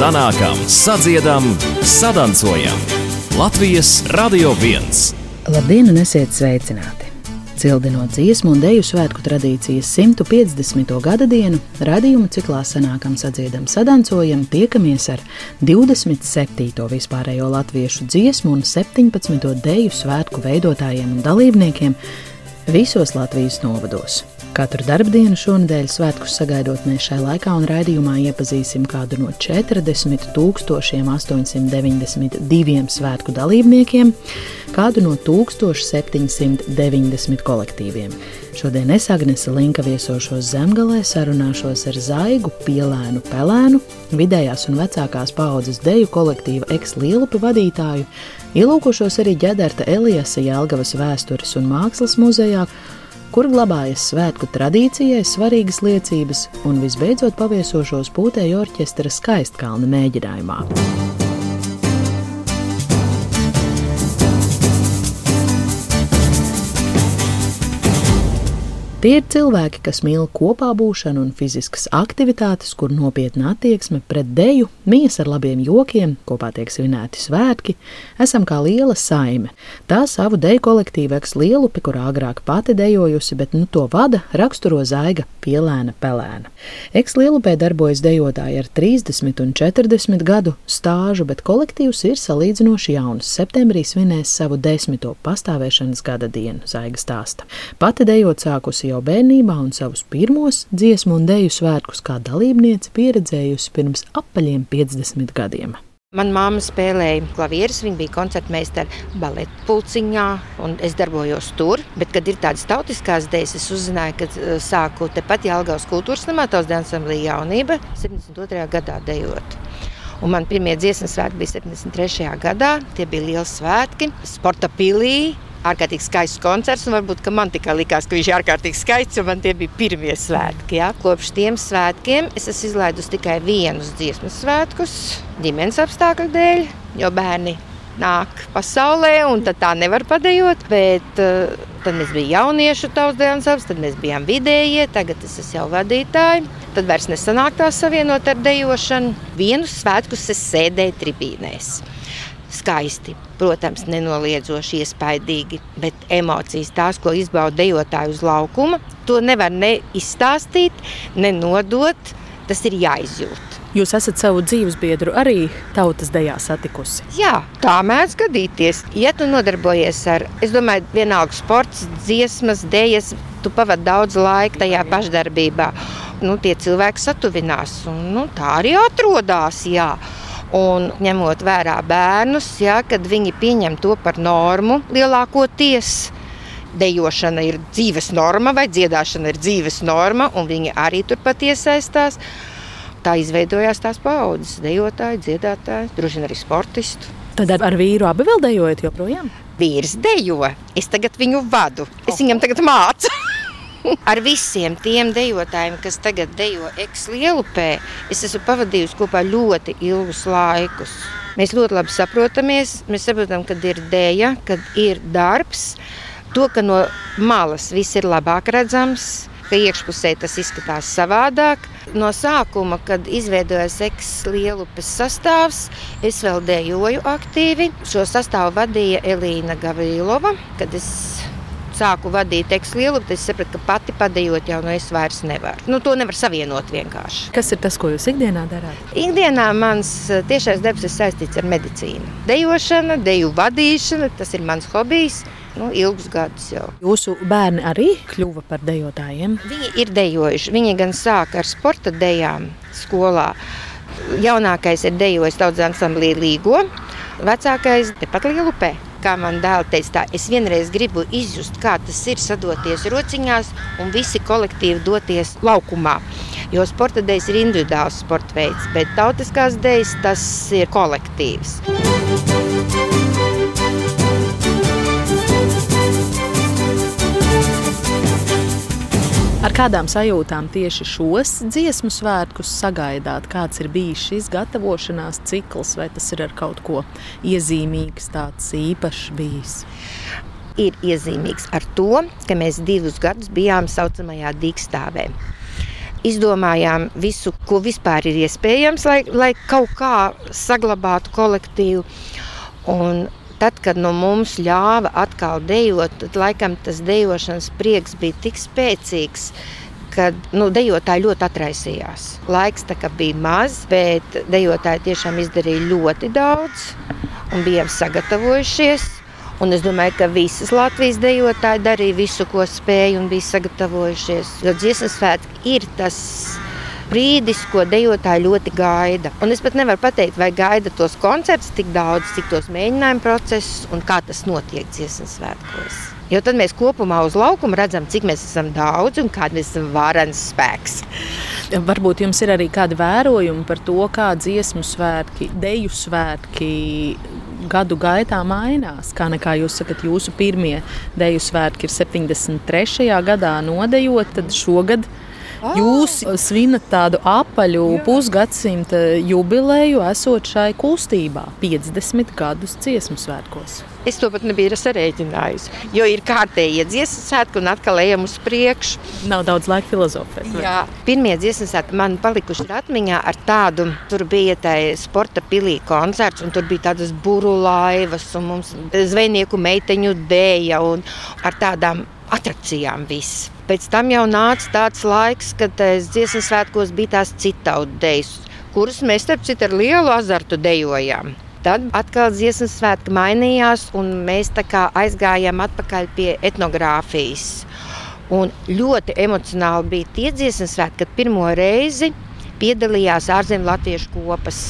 sanākam, sadziedam, sadancojam. Latvijas Radio 1. Labdien, un esiet sveicināti! Cildinot dziesmu un dēļu svētku tradīcijas 150. gada dienu, radījuma ciklā sanākam, sadziedam, sadancojam, tiekamies ar 27. vispārējo latviešu dziesmu un 17. dēļu svētku veidotājiem un dalībniekiem visos Latvijas novados. Katru darbdienu šonadēļ svētkus sagaidot mēs šai laikā un raidījumā iepazīsim kādu no 40 892 svētku dalībniekiem, kādu no 1790 kolektīviem. Šodien es Agnese Linka viesošos Zemgalē, sarunāšos ar Zaigu, Pielēnu, Pelēnu, vidējās un vecākās paaudzes deju kolektīva eks-lielupi vadītāju, ielūkošos arī ģedarta Eliasa Jelgavas vēstures un mākslas muzejā, kur glabājas svētku tradīcijai svarīgas liecības, un visbeidzot paviesošos pūtēju orķestra skaistkalna mēģinājumā. Tie ir cilvēki, kas mīl kopā būšanu un fiziskas aktivitātes, kur nopietna attieksme pret deju, mijas ar labiem jokiem, kopā tiek svinēti svētki, esam kā liela saime. Tā savu deju kolektīvu eks lielupi, kur agrāk pati dejojusi, bet nu to vada raksturo zaiga pielēna pelēna. Eks lielupē darbojas dejotāji ar 30 un 40 gadu stāžu, bet kolektīvs ir salīdzinoši jauns. Septembrī svinēs savu desmito pastāvēšanas gada dienu, zaiga stāsta. Pati dejot sākusi jau bērnībā un savus pirmos dziesmu un dēļu svētkus kā dalībniece pieredzējusi pirms apaļiem 50 gadiem. Manā māte spēlēja klavierus, viņa bija koncertmeistara baleta pulciņā, un es darbojos tur. Bet, kad ir tādas tautiskās dēļas, es uzzināju, ka uh, sāku tepat Jālgavas kultūras namā, tās dansamblī jaunība, 72. gadā dejot. Un man pirmie dziesmas svētki bija 73. gadā. Tie bija lieli svētki, sporta pilī, ārkārtīgi skaists koncerts. Varbūt man tikai likās, ka viņš ir ārkārtīgi skaists, jo man tie bija pirmie svētki. Ja? Kopš tiem svētkiem es esmu izlaidusi tikai vienus dziesmu svētkus, ģimenes apstākļu dēļ, jo bērni nāk pasaulē, un tā nevar padējot. Bet uh, tad mēs bijām jauniešu tautsdienas, tad mēs bijām vidējie, tagad es esmu jau vadītāji. Tad vairs nesanāk tā savienot ar dejošanu. Vienus svētkus es sēdēju tribīnēs skaisti. Protams, nenoliedzoši iespaidīgi, bet emocijas, tās, ko izbauda dejotāji uz laukuma, to nevar ne izstāstīt, ne nodot. Tas ir jāizjūt. Jūs esat savu dzīves biedru arī tautas dejā satikusi. Jā, tā mēdz gadīties. Ja tu nodarbojies ar, es domāju, vienalga sports, dziesmas, dēļas, tu pavadi daudz laika tajā pašdarbībā. Nu, tie cilvēki satuvinās, un nu, tā arī atrodas. Jā. Un ņemot vērā bērnus, ja, kad viņi pieņem to par normu lielākoties, dejošana ir dzīves norma vai dziedāšana ir dzīves norma, un viņi arī turpat iesaistās. Tā izveidojās tās paudzes, dejotāji, dziedātāji, droši vien arī sportisti. Tad ar vīru abi vēl dejojat joprojām? Vīrs dejo, es tagad viņu vadu, es viņam tagad mācu. Ar visiem tiem dejotājiem, kas tagad dejo ekslielupē, es esmu pavadījusi kopā ļoti ilgus laikus. Mēs ļoti labi saprotamies, mēs saprotam, kad ir dēja, kad ir darbs. To, ka no malas viss ir labāk redzams, ka iekšpusē tas izskatās savādāk. No sākuma, kad izveidojās ekslielupas sastāvs, es vēl dejoju aktīvi. Šo sastāvu vadīja Elīna Gavrilova, kad es sāku vadīt tekstu lielu, tad es sapratu, ka pati padējot jau no es vairs nevaru. Nu, to nevar savienot vienkārši. Kas ir tas, ko jūs ikdienā darāt? Ikdienā mans eh, tiešais darbs ir saistīts ar medicīnu. Dejošana, deju vadīšana, tas ir mans hobijs. Nu, ilgus gadus jau. Jūsu bērni arī kļuva par dejotājiem? Viņi ir dejojuši. Viņi gan sāka ar sporta dejām skolā. Jaunākais ir dejojis daudz ansamblī Līgo, vecākais tepat Lielupē kā man dēls teica, tā, es vienreiz gribu izjust, kā tas ir sadoties rociņās un visi kolektīvi doties laukumā. Jo sporta dēļas ir individuāls sporta veids, bet tautiskās dēļas tas ir kolektīvs. Ar kādām sajūtām tieši šos dziesmu svētkus sagaidāt? Kāds ir bijis šis gatavošanās cikls, vai tas ir ar kaut ko iezīmīgs, tāds īpašs bijis? Ir iezīmīgs ar to, ka mēs divus gadus bijām saucamajā dīkstāvē. izdomājām visu, ko vispār ir iespējams, lai, lai kaut kā saglabātu kolektīvu. Un tad, kad no mums ļāva atkal dejot, tad laikam tas dejošanas prieks bija tik spēcīgs. Kad nu, dejotāji ļoti atraisījās. Laiks bija maz, bet dejotāji tiešām izdarīja ļoti daudz un bijām sagatavojušies. Un es domāju, ka visas Latvijas dejotāji darīja visu, ko spēja un bija sagatavojušies. Jo dziesmas svētki ir tas brīdis, ko dejotāji ļoti gaida. Un es pat nevaru pateikt, vai gaida tos koncertus tik daudz, cik tos mēģinājumu procesus un kā tas notiek dziesmas svētkos. Jo tad mēs kopumā uz laukuma redzam, cik mēs esam daudz un kāda mēs esam varens spēks. Varbūt jums ir arī kādi vērojumi par to, kā dziesmu svētki, deju svētki gadu gaitā mainās. Kā nekā jūs sakat, jūsu pirmie deju svētki ir 73. gadā nodejot, tad šogad Ah. Jūs svinat tādu apaļu pusgadsimta jubileju, esot šai kustībā 50 gadus dziesmu svētkos. Es to pat nebiju sarēķinājusi. Jo ir kārtējie dziesmu svētki un atkal ejam uz priekšu. Nav daudz laika filozofēt. Jā, pirmie dziesmu svētki man palikuši atmiņā ar tādu. Tur bija tā sporta pilī koncerts, un tur bija tādas buru laivas, un mums zvejnieku meiteņu dēja un ar tādām atrakcijām viss. Pēc tam jau nāca tāds laiks, kad dziesmu svētkos bija tās citautu dejas, kuras mēs starp citu ar lielu azartu dejojām. Tad atkal dziesmu svētki mainījās, un mēs aizgājām atpakaļ pie etnogrāfijas. Un ļoti emocionāli bija tie dziesmu svētki, kad pirmo reizi piedalījās ārzemju latviešu kopas.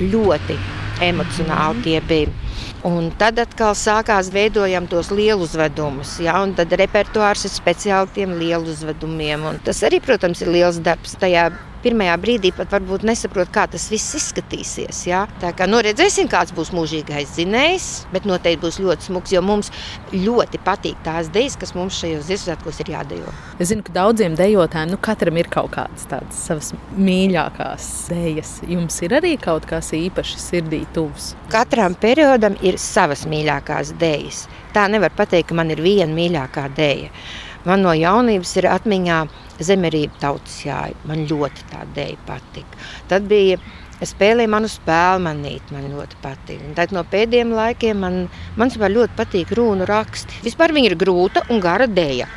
Ļoti emocionāli tie bija. Un tad atkal sākās veidojam tos lielus uzvedumus. Ja, tad repertuārs ir speciāli tiem lielu uzvedumiem. Un tas arī, protams, ir liels darbs. Tajā pirmajā brīdī pat varbūt nesaprot, kā tas viss izskatīsies. Ja? Tā kā nu, redzēsim, kāds būs mūžīgais zinējs, bet noteikti būs ļoti smags, jo mums ļoti patīk tās idejas, kas mums šajos Ziemassvētkos ir jādejo. Es zinu, ka daudziem dejotājiem nu, katram ir kaut kādas tādas savas mīļākās idejas. Jums ir arī kaut kas īpaši sirdī tuvs. Katram periodam ir savas mīļākās idejas. Tā nevar pateikt, ka man ir viena mīļākā ideja. Man no jaunības ir atmiņā zemerība tautas jāja. Man ļoti tā dēļa patika. Tad bija spēlēja manu spēli, manīt, man ļoti patīk. Tad no pēdējiem laikiem man, man ļoti patīk runu raksti. Vispār viņa ir grūta un gara dēļa.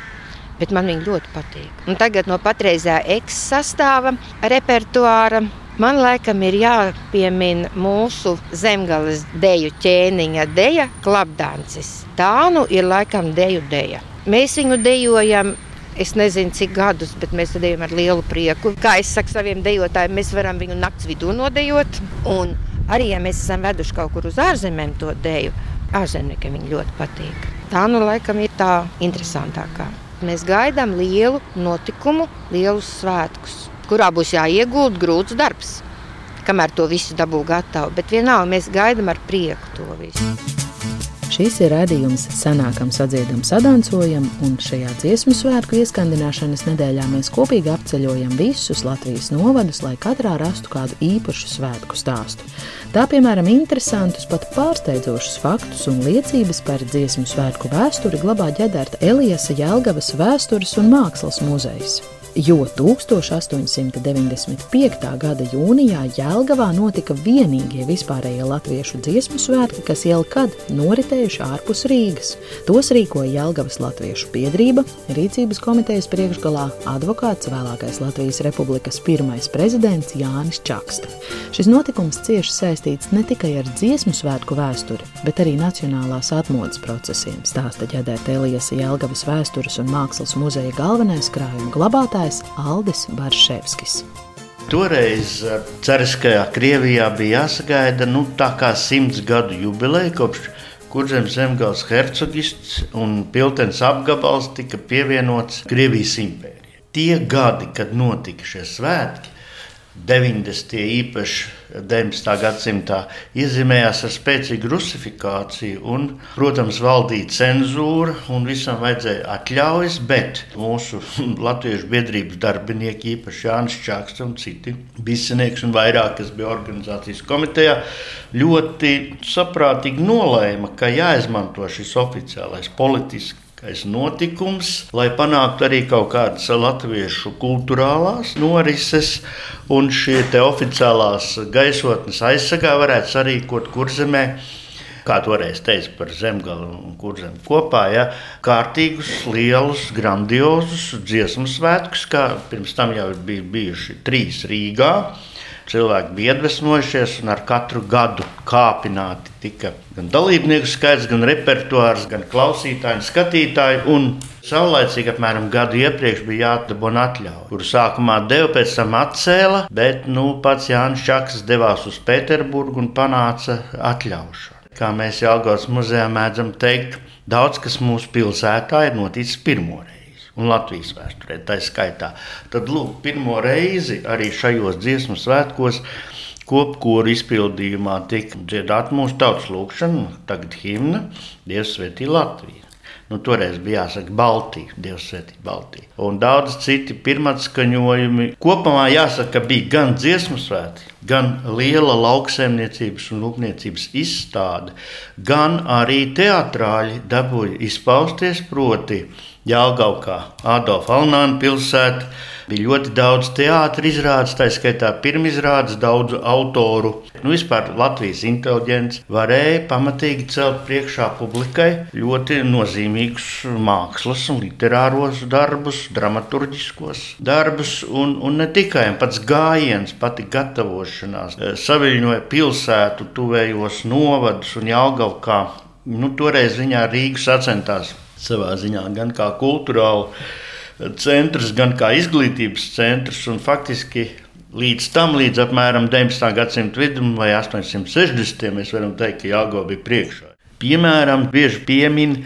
Bet man viņa ļoti patīk. Un tagad no patreizējā ekssastāva repertuāra Man laikam ir jāpiemina mūsu zemgales deju ķēniņa deja klapdancis. Tā nu ir laikam deju deja. Mēs viņu dejojam Es nezinu, cik gadus, bet mēs dejojam ar lielu prieku. Kā es saku saviem dejotājiem, mēs varam viņu naktas vidū nodejot. Un arī, ja mēs esam veduši kaut kur uz ārzemēm to deju, ārzemniekiem viņi ļoti patīk. Tā nu laikam ir tā interesantākā. Mēs gaidām lielu notikumu, lielus svētkus, kurā būs jāiegulda grūts darbs, kamēr to visu dabū gatavu. Bet vienalga mēs gaidām ar prieku to visu. Šis ir redzējums senākam sadziedam, sadancojam, un šajā dziesmu svētku ieskandināšanas nedēļā mēs kopīgi apceļojam visus Latvijas novadus, lai katrā rastu kādu īpašu svētku stāstu. Tā, piemēram, interesantus, pat pārsteidzošus faktus un liecības par dziesmu svētku vēsturi glabā ģedarta Eliasa Jelgavas vēstures un mākslas muzejs jo 1895. gada jūnijā Jēlgavā notika vienīgie vispārējie latviešu dziesmu svētki, kas jau kad noritējuši ārpus Rīgas. Tos rīkoja Jēlgavas Latviešu biedrība, rīcības komitejas priekšgalā advokāts vēlākais Latvijas Republikas pirmais prezidents Jānis Čakste. Šis notikums cieši saistīts ne tikai ar dziesmu svētku vēsturi, bet arī nacionālās atmodas procesiem, stāsta ģedēta Elijas Jēlgavas vēstures un mākslas muzeja galvenais krājuma glabātājs vadītājs Aldis Barševskis. Toreiz eh, Cariskajā Krievijā bija jāsagaida nu, tā kā simts gadu jubileja, kopš kurzemes zemgāles hercogists un piltens apgabals tika pievienots Krievijas impērijai. Tie gadi, kad notika šie svētki, 90. īpaši 19. gadsimtā iezīmējās ar spēcīgu rusifikāciju, un, protams, valdīja cenzūra un visam vajadzēja atļaujas, bet mūsu latviešu biedrības darbinieki, īpaši Jānis Čakste un citi bisinieki un vairāk, kas bija organizācijas komitejā, ļoti saprātīgi nolēma, ka jāizmanto šis oficiālais politisks būtiskākais notikums, lai panāktu arī kaut kādas latviešu kultūrālās norises, un šie oficiālās gaisotnes aizsargā varētu sarīkot kurzemē kā toreiz teica par zemgālu un kurzem kopā, ja, kārtīgus, lielus, grandiozus dziesmu svētkus, kā pirms tam jau bija bijuši trīs Rīgā. Cilvēki bija iedvesmojušies, un ar katru gadu kāpināti tika gan dalībnieku skaits, gan repertuārs, gan klausītāji, skatītāji. Un saulēcīgi apmēram gadu iepriekš bija jāatdabūna atļauja, kuru sākumā deva, pēc tam atcēla, bet nu, pats Jānis Čakste devās uz Pēterburgu un panāca atļaušanu kā mēs Jālgājas muzejā mēdzam teikt, daudz kas mūsu pilsētā ir noticis pirmo reizi. Un Latvijas vēsturē tā skaitā. Tad lūk, pirmo reizi arī šajos dziesmu svētkos kopkoru izpildījumā tika dziedāta mūsu tautas lūkšana, tagad himna Dievs svētī Latviju. Nu, toreiz bija jāsaka Baltija, Dievs svētī Baltiju. Un daudz citi pirmatskaņojumi. Kopumā jāsaka, bija gan dziesmu svētki, gan liela lauksaimniecības un rūpniecības izstāde, gan arī teātrāļi dabūja izpausties proti Jālgaukā, Adolfa Alnāna pilsētā Bija ļoti daudz teātris izrādes, tā skaitā pirmizrādes, daudzu autoru. Nu, vispār Latvijas inteliģents varēja pamatīgi celt priekšā publikai ļoti nozīmīgus mākslas un literāros darbus, dramaturgiskos darbus, un, un ne tikai. Pats gājiens, pati gatavošanās, eh, saviņoja pilsētu, tuvējos novadus un Jālgavu kā nu, toreiz viņā Rīgas sacentās savā ziņā gan kā kultūrāli centrs, gan kā izglītības centrs. Faktiski līdz tam, līdz apmēram 19. gadsimta vidum vai 860. mēs varam teikt, ka Jāgo bija priekšā. Piemēram, bieži piemin,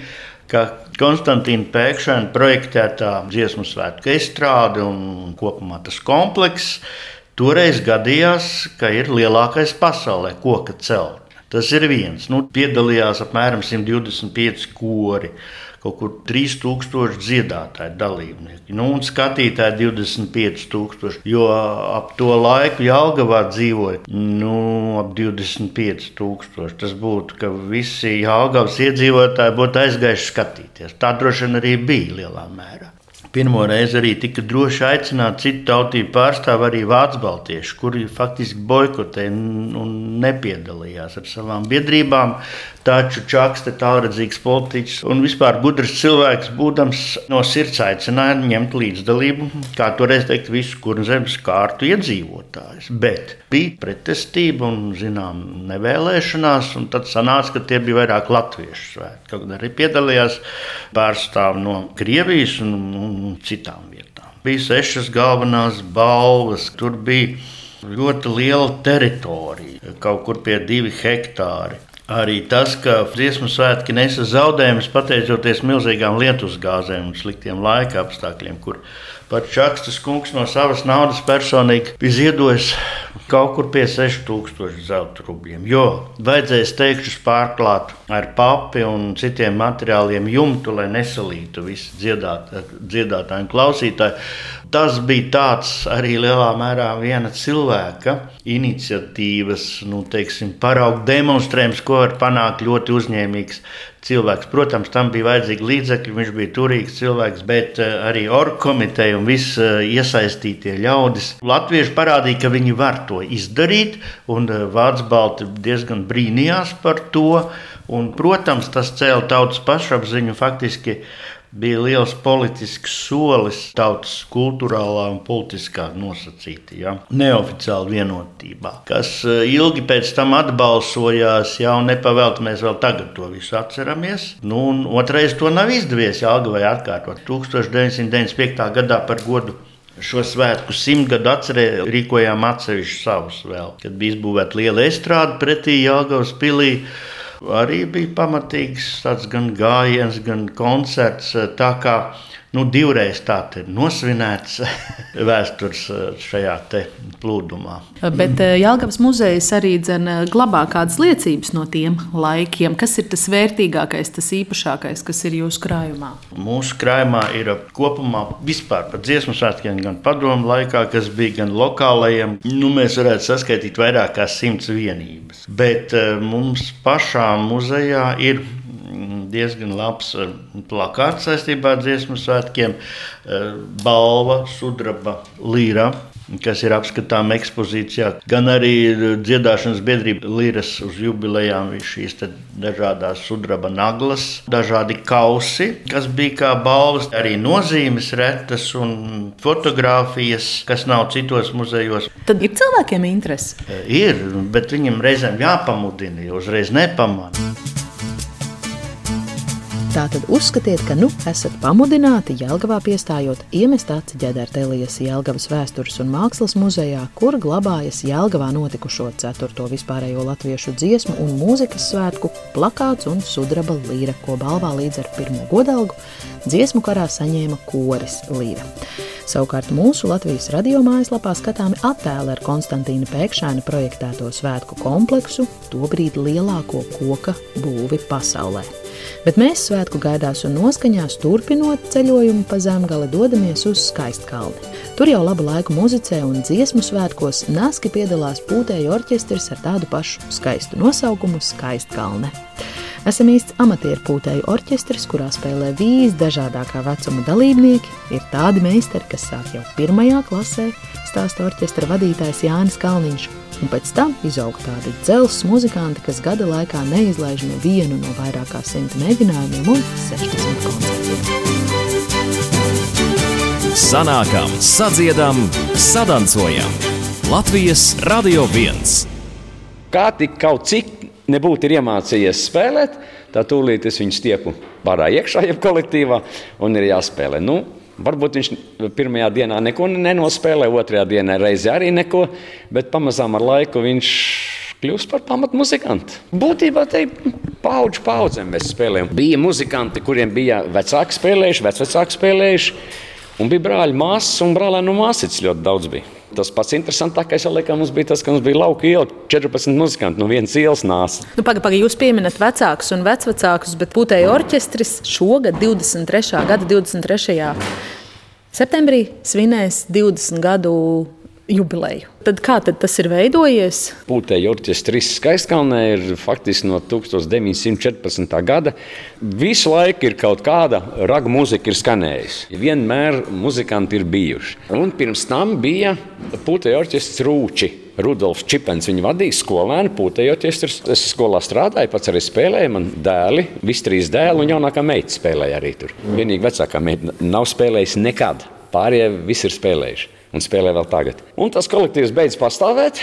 ka Konstantīna Pēkšana projektētā dziesmu svētku izstrāde un kopumā tas komplekss toreiz gadījās, ka ir lielākais pasaulē koka celtne. Tas ir viens. Nu, piedalījās apmēram 125 kori kaut kur 3000 dziedātāju dalībnieki. Nu, un skatītāji 25,000. Jo ap to laiku Jālgavā dzīvoja nu, ap 25,000. Tas būtu, ka visi Jālgavas iedzīvotāji būtu aizgājuši skatīties. Tā droši vien arī bija lielā mērā. Pirmo reizi arī tika droši aicināti citu tautību pārstāvji, arī vācu baltieši, kuri faktiski boikotēja un nepiedalījās ar savām biedrībām. Taču Čakste, tālredzīgs politiķis un vispār gudrs cilvēks, būdams no sirds aicināja ņemt līdzdalību, kā toreiz teikt, visu kurzemes kārtu iedzīvotājus. Bet bija pretestība un, zinām, nevēlēšanās, un tad sanāca, ka tie bija vairāk latviešu svētki. Kaut arī piedalījās pārstāvi no Krievijas un, un un citām vietām. Bija sešas galvenās balvas, tur bija ļoti liela teritorija, kaut kur pie divi hektāri. Arī tas, ka dziesmu svētki nesa zaudējumus pateicoties milzīgām lietus gāzēm un sliktiem laika apstākļiem, kur Pat Čakstas kungs no savas naudas personīgi bija ziedojis kaut kur pie 6000 zelta rubļiem. Jo vajadzēja steigšus pārklāt ar papi un citiem materiāliem jumtu, lai nesalītu visi dziedāt, dziedātāji un klausītāji. Tas bija tāds arī lielā mērā viena cilvēka iniciatīvas, nu, teiksim, paraugu demonstrējums, ko var panākt ļoti uzņēmīgs cilvēks. Protams, tam bija vajadzīgi līdzekļi, viņš bija turīgs cilvēks, bet eh, arī orka komiteja un visi eh, iesaistītie ļaudis. Latvieši parādīja, ka viņi var to izdarīt, un eh, Vācu balti diezgan brīnījās par to. Un, protams, tas cēla tautas pašapziņu faktiski bija liels politisks solis tautas kultūrālā un politiskā nosacītā, ja? neoficiāla vienotībā, kas eh, ilgi pēc tam atbalsojās, jau nepavēlti mēs vēl tagad to visu atceramies. Nu, otrais to nav izdevies Jālgavai atkārtot 1995. gadā par godu. Šo svētku simtgadu atcerē rīkojām atsevišķu savus vēl, kad bija izbūvēta liela estrāde pretī Jāgaunas pilī arī bija pamatīgs tāds gan gājiens, gan koncerts. Tā kā nu, divreiz tāds ir nosvinēts vēstures eh, šajā plūdumā. Bet eh, Jālgavas muzejs arī eh, glabā kādas liecības no tiem laikiem. Kas ir tas vērtīgākais, tas īpašākais, kas ir jūsu krājumā? Mūsu krājumā ir kopumā vispār par dziesmu svētkiem, gan padomu laikā, kas bija gan lokālajiem. Nu, mēs varētu saskaitīt vairāk kā simts vienības. Bet mums pašām muzejā ir diezgan labs eh, plakāts saistībā ar dziesmu svētkiem. Eh, balva sudraba līra kas ir apskatāms ekspozīcijā, gan arī dziedāšanas biedrība Līras uz jubilejām, šīs dažādas sudraba naglas, dažādi kausi, kas bija kā balvas, arī nozīmes retas un fotografijas, kas nav citos muzejos. Tad ir cilvēkiem interese? Ir, bet viņam reizēm jāpamudina, jo uzreiz nepamanā. Tātad uzskatiet, ka nu esat pamudināti Jelgavā piestājot iemest aci ģedertelijas Jelgavas vēstures un mākslas muzejā, kur glabājas Jelgavā notikušo 4. vispārējo latviešu dziesmu un mūzikas svētku plakāts un sudraba līra, ko balvā līdz ar pirmo godalgu dziesmu karā saņēma koris līra. Savukārt mūsu Latvijas radio mājaslapā skatāmi attēli ar Konstantīna Pēkšēna projektēto svētku kompleksu, tobrīd lielāko koka būvi pasaulē. Bet mēs svētku gaidās un noskaņās turpinot ceļojumu pa zemgali dodamies uz Skaistkalni. Tur jau labu laiku muzicē un dziesmu svētkos Naski piedalās pūtēju orķestris ar tādu pašu skaistu nosaukumu Skaistkalne. Esam īsts amatieru pūtēju orķestris, kurā spēlē visdažādākā vecuma dalībnieki. Ir tādi meistari, kas sāk jau pirmajā klasē, stāsta orķestra vadītājs Jānis Kalniņš un pēc tam izauga tādi dzelzs muzikanti, kas gada laikā neizlaiž nevienu no vairāk kā simt mēģinājumiem un 16 koncertiem. Sanākam, sadziedam, sadancojam! Latvijas Radio 1! Kā tik kaut cik nebūtu iemācījies spēlēt, tā tūlīt es viņu stiepu pārā iekšā, jeb kolektīvā, un ir jāspēlē. Nu, Varbūt viņš pirmajā dienā neko nenospēlē, otrajā dienā reizē arī neko, bet pamazām ar laiku viņš kļūst par pamatmuzikantu. Būtībā te paudžu paudzēm mēs spēlējam. Bija muzikanti, kuriem bija vecāki spēlējuši, vecvecāki spēlējuši, un bija brāļi, māsas un brālēnu māsītes ļoti daudz bija. Tas pats interesantākais laikam, bija tas, ka mums bija lauka iela 14 muzikanti no vienas ielas nāca. Nu, Pagaidām, paga, jūs pieminat vecākus un vecvecākus, bet putēju orķestris šogad, 23. gada 23. septembrī, svinēs 20 gadu jubileju. Tad kā tad tas ir veidojies? Pūtēji orķestris Skaistkalnē ir faktiski no 1914. gada. Visu laiku ir kaut kāda raga mūzika ir skanējusi. Vienmēr muzikanti ir bijuši. Un pirms tam bija Pūtēji orķestris Rūči. Rudolfs Čipens viņu vadīja skolēnu, pūtēji orķestris. Es skolā strādāju, pats arī spēlēju. Man dēli, visi trīs dēli un jaunākā meita spēlēja arī tur. Vienīgi vecākā meita nav spēlējusi nekad. Pārējie visi ir spēlējuši un spēlē vēl tagad. Un tas kolektīvs beidz pastāvēt.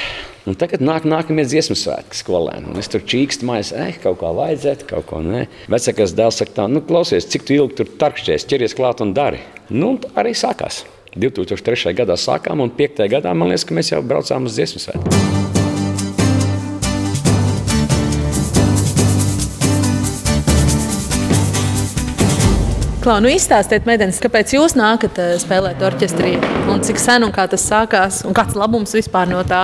Un tagad nāk nākamie dziesmu svētki skolēni. Un es tur čīkstu mājās, eh, kaut kā vajadzētu, kaut ko nē. Vecākais dēls saka, tā, nu, klausies, cik ilgi tur tarkšķies, ķeries klāt un dari. Nu, arī sākās. 2003. gadā sākām, un 5. gadā man liekas, ka mēs jau braucām uz dziesmu svētku. Klau, nu izstāstiet, meitenes, kāpēc jūs nākat eh, spēlēt orķestrī un cik sen un kā tas sākās un kāds labums vispār no tā?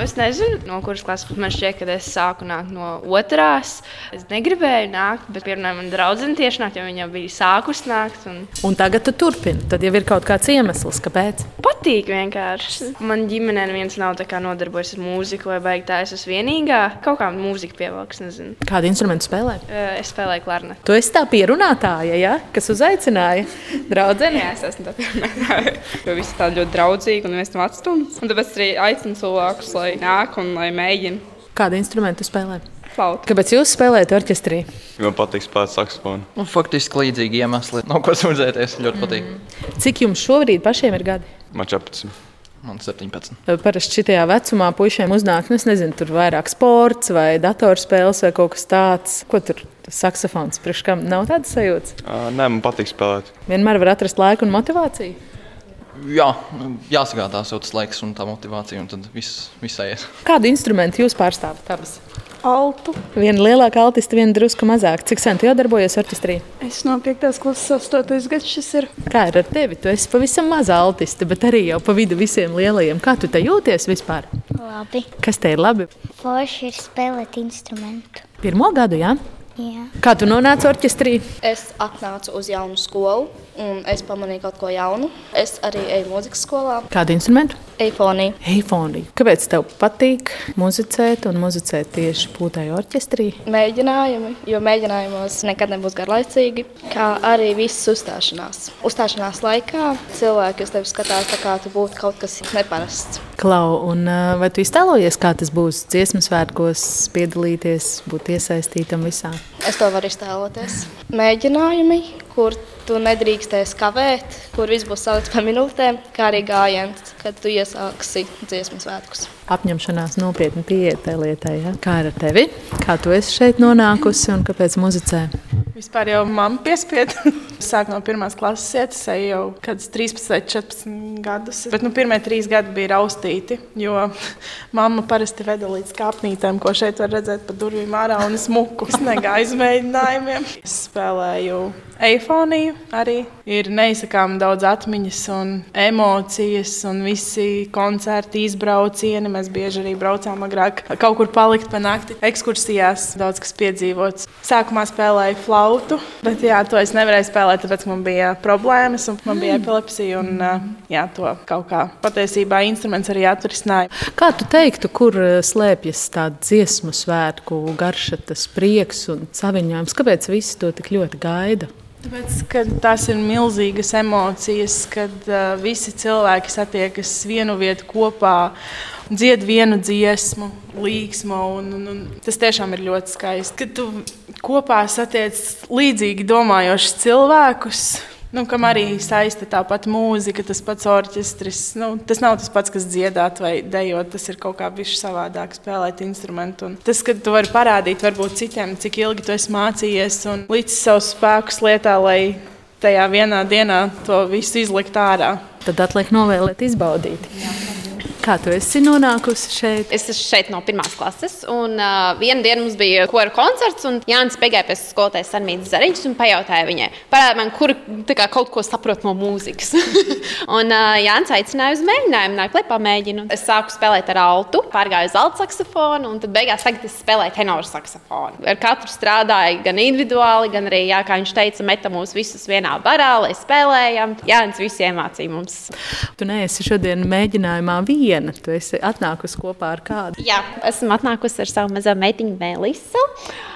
Es nezinu, no kuras klases man šķiet, ka es sāku nākt no otrās. Es negribēju nākt, bet pirmā mana draudzene tieši nākt, jo viņa bija sākusi nākt. Un... un tagad tu turpini. Tad jau ir kaut kāds iemesls, kāpēc. Patīk vienkārši. Man ģimenē neviens nav nodarbojies ar mūziku vai baigi tā. Es esmu vienīgā. Kaut kā mūzika pievilks, nezinu. Kādu instrumentu spēlē? Es spēlēju klarnetu. Tu esi tā pierunātāja, ja? kas uzaicināja draudzeni. Jā, es esmu tā pierunātāja. Jo visi tā ļoti draudzīgi un viens no atstumts. Un tāpēc arī aicinu cilvēkus, lai lai nāk un lai mēģina. Kādu instrumentu spēlē? Flauta. Kāpēc jūs spēlējat orķestrī? Man patīk spēlēt saksofonu. Nu, faktiski līdzīgi iemesli. Nav ko sūdzēties. Ļoti patīk. Mm. Cik jums šobrīd pašiem ir gadi? Man 14. Man 17. Parasti šajā vecumā puišiem uznāk, nu, nezinu, tur vairāk sports vai datorspēles vai kaut kas tāds. Ko tur saksofons priekš kam nav tādas sajūtas? Uh, nē, man patīk spēlēt. Vienmēr var atrast laiku un motivāciju. Jā, jāsagādā sev tas laiks un tā motivācija, un tad viss, viss aizies. Kādu instrumentu jūs pārstāvat? Abas? Altu. Viena lielāka altista, viena drusku mazāka. Cik sen tu jau darbojies orķestrī? Es no 5. klases 8. gads šis ir. Kā ir ar tevi? Tu esi pavisam maza altista, bet arī jau pa vidu visiem lielajiem. Kā tu te jūties vispār? Labi. Kas te ir labi? Forši ir spēlēt instrumentu. Pirmo gadu, jā? Ja? Jā. Kā tu nonāci orķestrī? Es atnācu uz jaunu skolu, un es pamanīju kaut ko jaunu. Es arī eju mūzikas skolā. Kādu instrumentu? Eifonija. Eifonija. Kāpēc tev patīk muzicēt un muzicēt tieši pūtai orķestrī? Mēģinājumi, jo mēģinājumos nekad nebūs garlaicīgi, kā arī visas uzstāšanās. Uzstāšanās laikā cilvēki uz tevi skatās tā kā tu būtu kaut kas neparasts. Klau, un vai tu iztēlojies, kā tas būs dziesmu svētkos, piedalīties, būt iesaistītam visā? Es to varu iztēloties. Mēģinājumi, kur tu nedrīkstēsi kavēt, kur viss būs salikts pa minūtēm, kā arī gājiens, kad tu iesāksi dziesmu svētkus. Apņemšanās nopietni pieiet tai lietai. Ja? Kā ir ar tevi? Kā tu esi šeit nonākusi un kāpēc muzicē? Vispār jau mamma piespieda. Sāk no pirmās klases iet, es eju jau kādus 13, 14 gadus. Bet nu, pirmie trīs gadi bija raustīti, jo mamma parasti veda līdz kāpnītēm, ko šeit var redzēt pa durvīm ārā un smuku. Es negāju uz mēģinājumiem. Es spēlēju eifoniju arī. Ir neizsakām daudz atmiņas un emocijas un visi koncerti, izbraucieni. Mēs bieži arī braucām agrāk kaut kur palikt pa nakti ekskursijās. Daudz kas piedzīvots. Sākumā spēlēju flautu, bet jā, to es nevarēju spēlēt, tāpēc man bija problēmas un man bija epilepsija. Un, jā, to kaut kā patiesībā instruments arī atrisināja. Kā tu teiktu, kur slēpjas tā dziesmu svētku garša, tas prieks un saviņojums? Kāpēc visi to tik ļoti gaida? Tāpēc, kad tās ir milzīgas emocijas, kad uh, visi cilvēki satiekas vienu vietu kopā, dzied vienu dziesmu, līgsmu. Un, un, un tas tiešām ir ļoti skaisti. Kad tu kopā satiec līdzīgi domājošus cilvēkus. Nu, kam arī saista tā pati mūzika, tas pats orķestris. Nu, tas nav tas pats, kas dziedāt vai dejot. Tas ir kaut kā bijis savādāk, spēlēt instrumentu. Un tas, ka tu vari parādīt varbūt citiem, cik ilgi tu esi mācījies un līdz savus spēkus lietā, lai tajā vienā dienā to visu izlikt ārā. Tad atliek novēlēt, izbaudīt. Kā tu esi nonākusi šeit? Es esmu šeit no pirmās klases, un uh, vienā dienā mums bija kora koncerts. Jānis pagāja pie skolotājas Sanmītas Zariņš un pajautāja viņai, parādi man, kur kā, kaut ko saprot no mūzikas. un uh, Jānis aicināja uz mēģinājumu, nāk, lai pamēģinu. Es sāku spēlēt ar altu, pārgāju uz altu saksofonu, un tad beigās tagad es spēlēju tenoru saksofonu. Ar katru strādāju gan individuāli, gan arī, jā, kā viņš teica, meta mūs visus vienā barā, lai spēlējam. Jānis visu iemācīja mums. Tu neesi šodien mēģinājumā viena. Tu esi atnākusi kopā ar kādu. Jā, esmu atnākusi ar savu mazo meitiņu Melisu.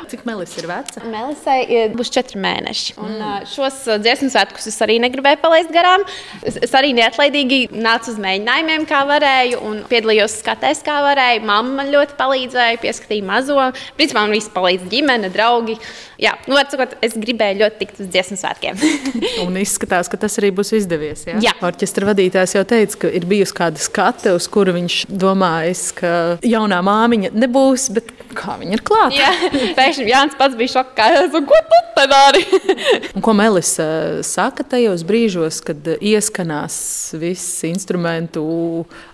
Cik Melis ir veca? Melisai ir- būs četri mēneši. Un, mm. Šos dziesmu svētkus es arī negribēju palaist garām. Es, es arī neatlaidīgi nācu uz mēģinājumiem, kā varēju, un piedalījos skatēs, kā varēju. Mamma man ļoti palīdzēja, pieskatīja mazo. Principā man viss palīdz ģimene, draugi. Jā, nu, var sakot, es gribēju ļoti tikt uz dziesmu svētkiem. Un izskatās, ka tas arī būs izdevies. Ja? Jā. Orķestra vadītājs jau teica, ka ir bijusi kāda skate, uz kuru viņš domājis, ka jaunā māmiņa nebūs, bet kā viņa ir klāta. Jā, pēkšņi Jānis pats bija šokā. Ko tu te dari? Un ko Melis saka tajos brīžos, kad ieskanās viss instrumentu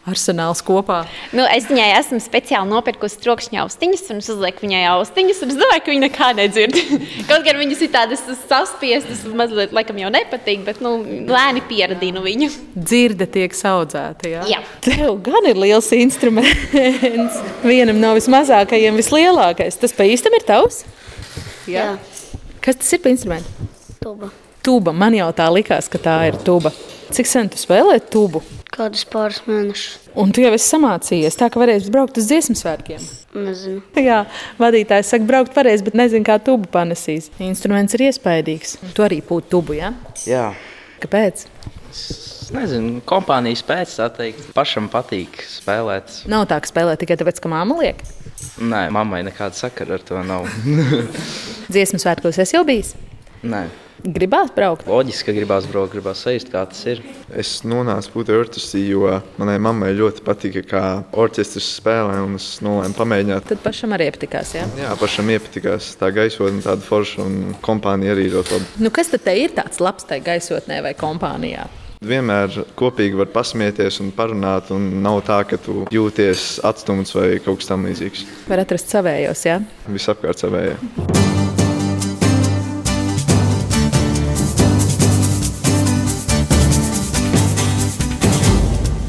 arsenāls kopā? Nu, es viņai esmu speciāli nopirkusi trokšņa austiņas, un es uzlieku viņai austiņas, un es domāju, ka viņa nekā nedzird. Kaut gan viņas ir tādas saspiestas, mazliet laikam jau nepatīk, bet nu, lēni pieradinu viņu. Dzirde tiek audzēta. Ja? Jā. Tev gan ir liels instruments. Vienam no vismazākajiem, vislielākais. Tas pa īstam ir tavs? Jā. Kas tas ir par instrumentu? Tuba. Tuba. Man jau tā likās, ka tā ir tuba. Cik sen tu spēlē tubu? Kādus pāris mēnešus. Un tu jau esi samācījies, tā ka varēsi braukt uz dziesmu svētkiem. Nezinu. Jā, vadītājs saka, braukt varēs, bet nezinu, kā tubu panesīs. Instruments ir iespaidīgs. Tu arī pūti tubu, jā? Jā. Kāpēc? Es nezinu, kompānijas pēc tā teikt. Pašam patīk spēlēt. Nav tā, ka spēlē tikai tāpēc, ka māma liek. Nē, mammai nekāda sakara ar to nav. Dziesmu svētkos es jau bijis. Nē. Gribās braukt? Loģiski, ka gribās braukt, gribās sajust, kā tas ir. Es nonācu pūtē orķestrī, jo manai mammai ļoti patika, kā orķestris spēlē, un es nolēmu pamēģināt. Tad pašam arī iepatikās. Jā? Jā, pašam iepatikās tā gaisotne, tāda forša, un kompānija arī ļoti labi. Nu, kas tad te ir tāds labs tajā gaisotnē vai kompānijā? Vienmēr kopīgi var pasmieties un parunāt, un nav tā, ka tu jūties atstumts vai kaut kas tamlīdzīgs. Var atrast savējos, jā? Visapkārt savējā.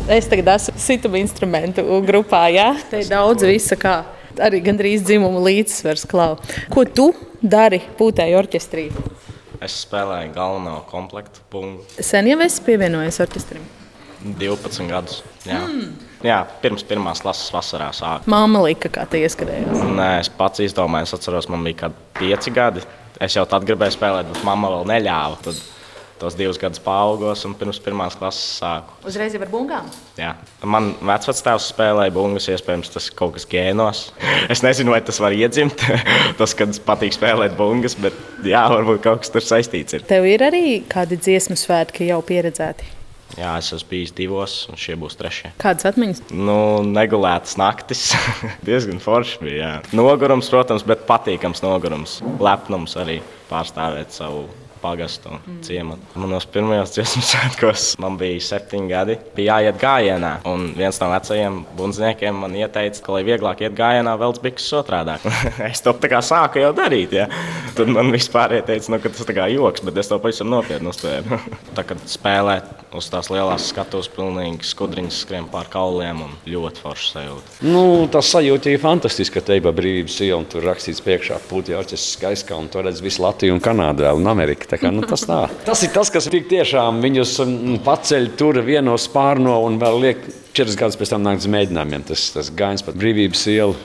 Es tagad esmu situma instrumentu grupā, jā? Te ir daudz visa kā. Arī gandrīz dzimumu līdzsvars klau. Ko tu dari pūtēji orķestrī? Es spēlēju galveno komplektu punktu. Sen jau esi pievienojies orķestrim? 12 gadus. Jā. Mm. Jā, pirms pirmās klases vasarā sāku. Māma lika, kā tie ieskrējās. Nē, es pats izdomāju, es atceros, man bija kaut kādi pieci gadi. Es jau tad gribēju spēlēt, bet mamma vēl neļāva. Tad tos divus gadus paaugos un pirms pirmās klases sāku. Uzreiz jau ar bungām. Jā. Man vecvectēvs spēlēja bungas, iespējams, tas kaut kas gēnos. Es nezinu, vai tas var iedzimt, tas, kad patīk spēlēt bungas, bet jā, varbūt kaut kas tur saistīts ir. Tev ir arī kādi dziesmu svētki jau pieredzēti? Jā, es esmu bijis divos, un šie būs trešie. Kādas atmiņas? Nu, negulētas naktis. Diezgan forši bija. Jā. Nogurums, protams, bet patīkams nogurums. Lepnums arī pārstāvēt savu pagastu mm. ciematu. Manos pirmajos dziesmu svētkos man bija septiņi gadi. Bija jāiet gājienā, un viens no vecajiem bundzniekiem man ieteica, ka, lai vieglāk iet gājienā, velc biks otrādi. es to tā kā sāku jau darīt. Ja? Tad man vispār ieteica, nu, ka tas ir joks, bet es to pavisam nopietni uztvēru. tā kā spēlēt uz tās lielās skatuves, pilnīgi skudriņas skrien pār kauliem un ļoti forši sajūta. Nu, tas sajūta ir fantastiski, ka te ir brīvības iela un tur rakstīts priekšā puķa orķestris skaiskā un tur redz visu Latviju un Kanādu un Ameriku. Tā kā, nu, tas, tā. tas ir tas, kas tiešām viņus mm, paceļ tur vienos pārno un vēl liek četras gadus pēc tam nākt uz mēģinājumiem. Tas, tas gājums pat brīvības ielu.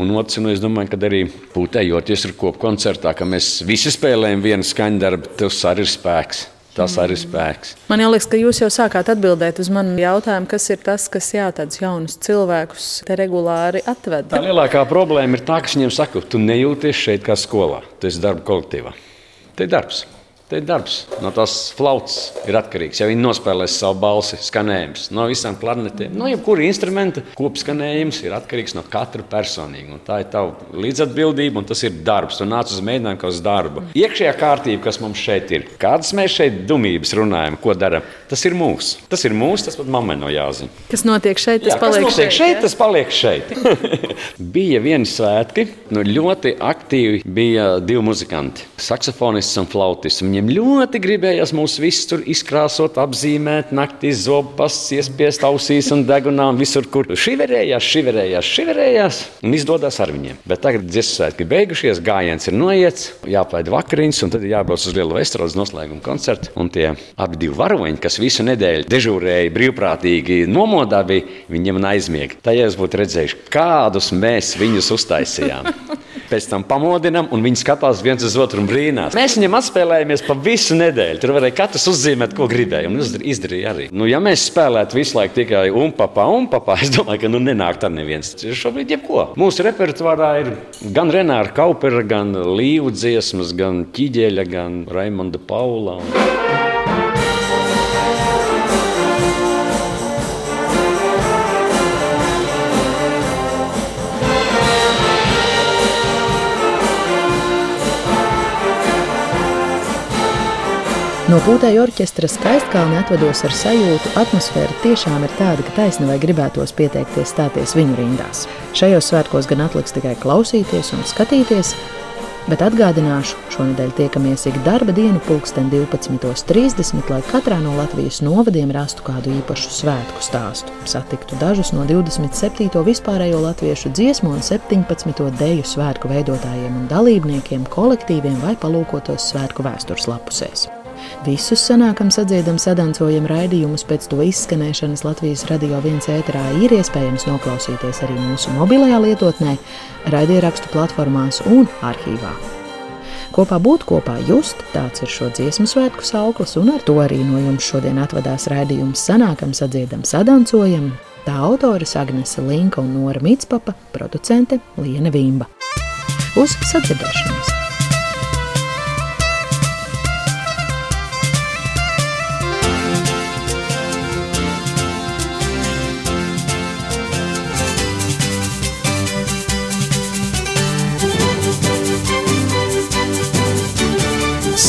Un otrs, nu, es domāju, ka arī pūtējoties ar kopu koncertā, ka mēs visi spēlējam vienu skaņdarbu, tas arī ir spēks. Tas arī ir spēks. Man liekas, ka jūs jau sākāt atbildēt uz manu jautājumu, kas ir tas, kas jā, tādus jaunus cilvēkus te regulāri atved. Tā lielākā problēma ir tā, ka viņiem saka, tu nejūties šeit kā skolā, tu esi darba kolektīvā. Te ir darbs. Te ir darbs. No tās flautas ir atkarīgs. Ja viņi nospēlēs savu balsi, skanējums no visām klarnetēm, no jebkura instrumenta kopskanējums ir atkarīgs no katra personīgi. Tā ir tava līdzatbildība un tas ir darbs. Tu nāc uz mēģinājumu kā uz darbu. Iekšējā kārtība, kas mums šeit ir, kādas mēs šeit dumības runājam, ko darām, tas ir mūsu. Tas ir mūsu, tas pat mammai no jāzina. Kas notiek šeit, tas Jā, paliek šeit. šeit tas paliek šeit. bija vieni svētki, nu, ļoti aktīvi bija divi muzikanti, saksofonists un flautists. Viņiem ļoti gribējās mūs visus tur izkrāsot, apzīmēt, naktīs zopas, iespiest ausīs un degunā un visur, kur šiverējās, šiverējās, šiverējās un izdodas ar viņiem. Bet tagad dziesmu svētki beigušies, gājiens ir noiets, jāplaid vakariņas un tad jābrauc uz lielu vestrodas noslēguma koncertu. Un tie abi divi varoņi, kas visu nedēļu dežūrēja brīvprātīgi nomodā, bija viņiem aizmiega. Tajā jūs būtu redzējuši, kādus mēs viņus uztaisījām. Pēc tam pamodinām, un viņi skatās viens uz otru un brīnās. Mēs viņam atspēlējāmies pa visu nedēļu. Tur varēja katrs uzzīmēt, ko gribēja. Un izdarīja arī. Nu, ja mēs spēlētu visu laiku tikai umpapā, umpapā, es domāju, ka nu, nenāktu ar neviens. Šobrīd jebko. Mūsu repertuārā ir gan Renāra Kaupera, gan Līvu dziesmas, gan Ķiģeļa, gan Raimonda Paula. Un... No pūtēja orķestra skaistkalna atvados ar sajūtu, atmosfēra tiešām ir tāda, ka taisni vai gribētos pieteikties stāties viņu rindās. Šajos svētkos gan atliks tikai klausīties un skatīties, bet atgādināšu, šonadēļ tiekamies ik darba dienu pulksten 12.30, lai katrā no Latvijas novadiem rastu kādu īpašu svētku stāstu. Satiktu dažus no 27. vispārējo latviešu dziesmu un 17. deju svētku veidotājiem un dalībniekiem, kolektīviem vai palūkotos svētku vēstures lapusēs. Visus sanākam, sadziedam, sadancojam raidījumus pēc to izskanēšanas Latvijas radio viens ēterā ir iespējams noklausīties arī mūsu mobilajā lietotnē, raidierakstu platformās un arhīvā. Kopā būt kopā just, tāds ir šo dziesmu svētku sauklis, un ar to arī no jums šodien atvadās raidījums sanākam, sadziedam, sadancojam. Tā autoris Agnese Linka un Nora Mitspapa, producente Liena Vimba. Uz sadzirdēšanos!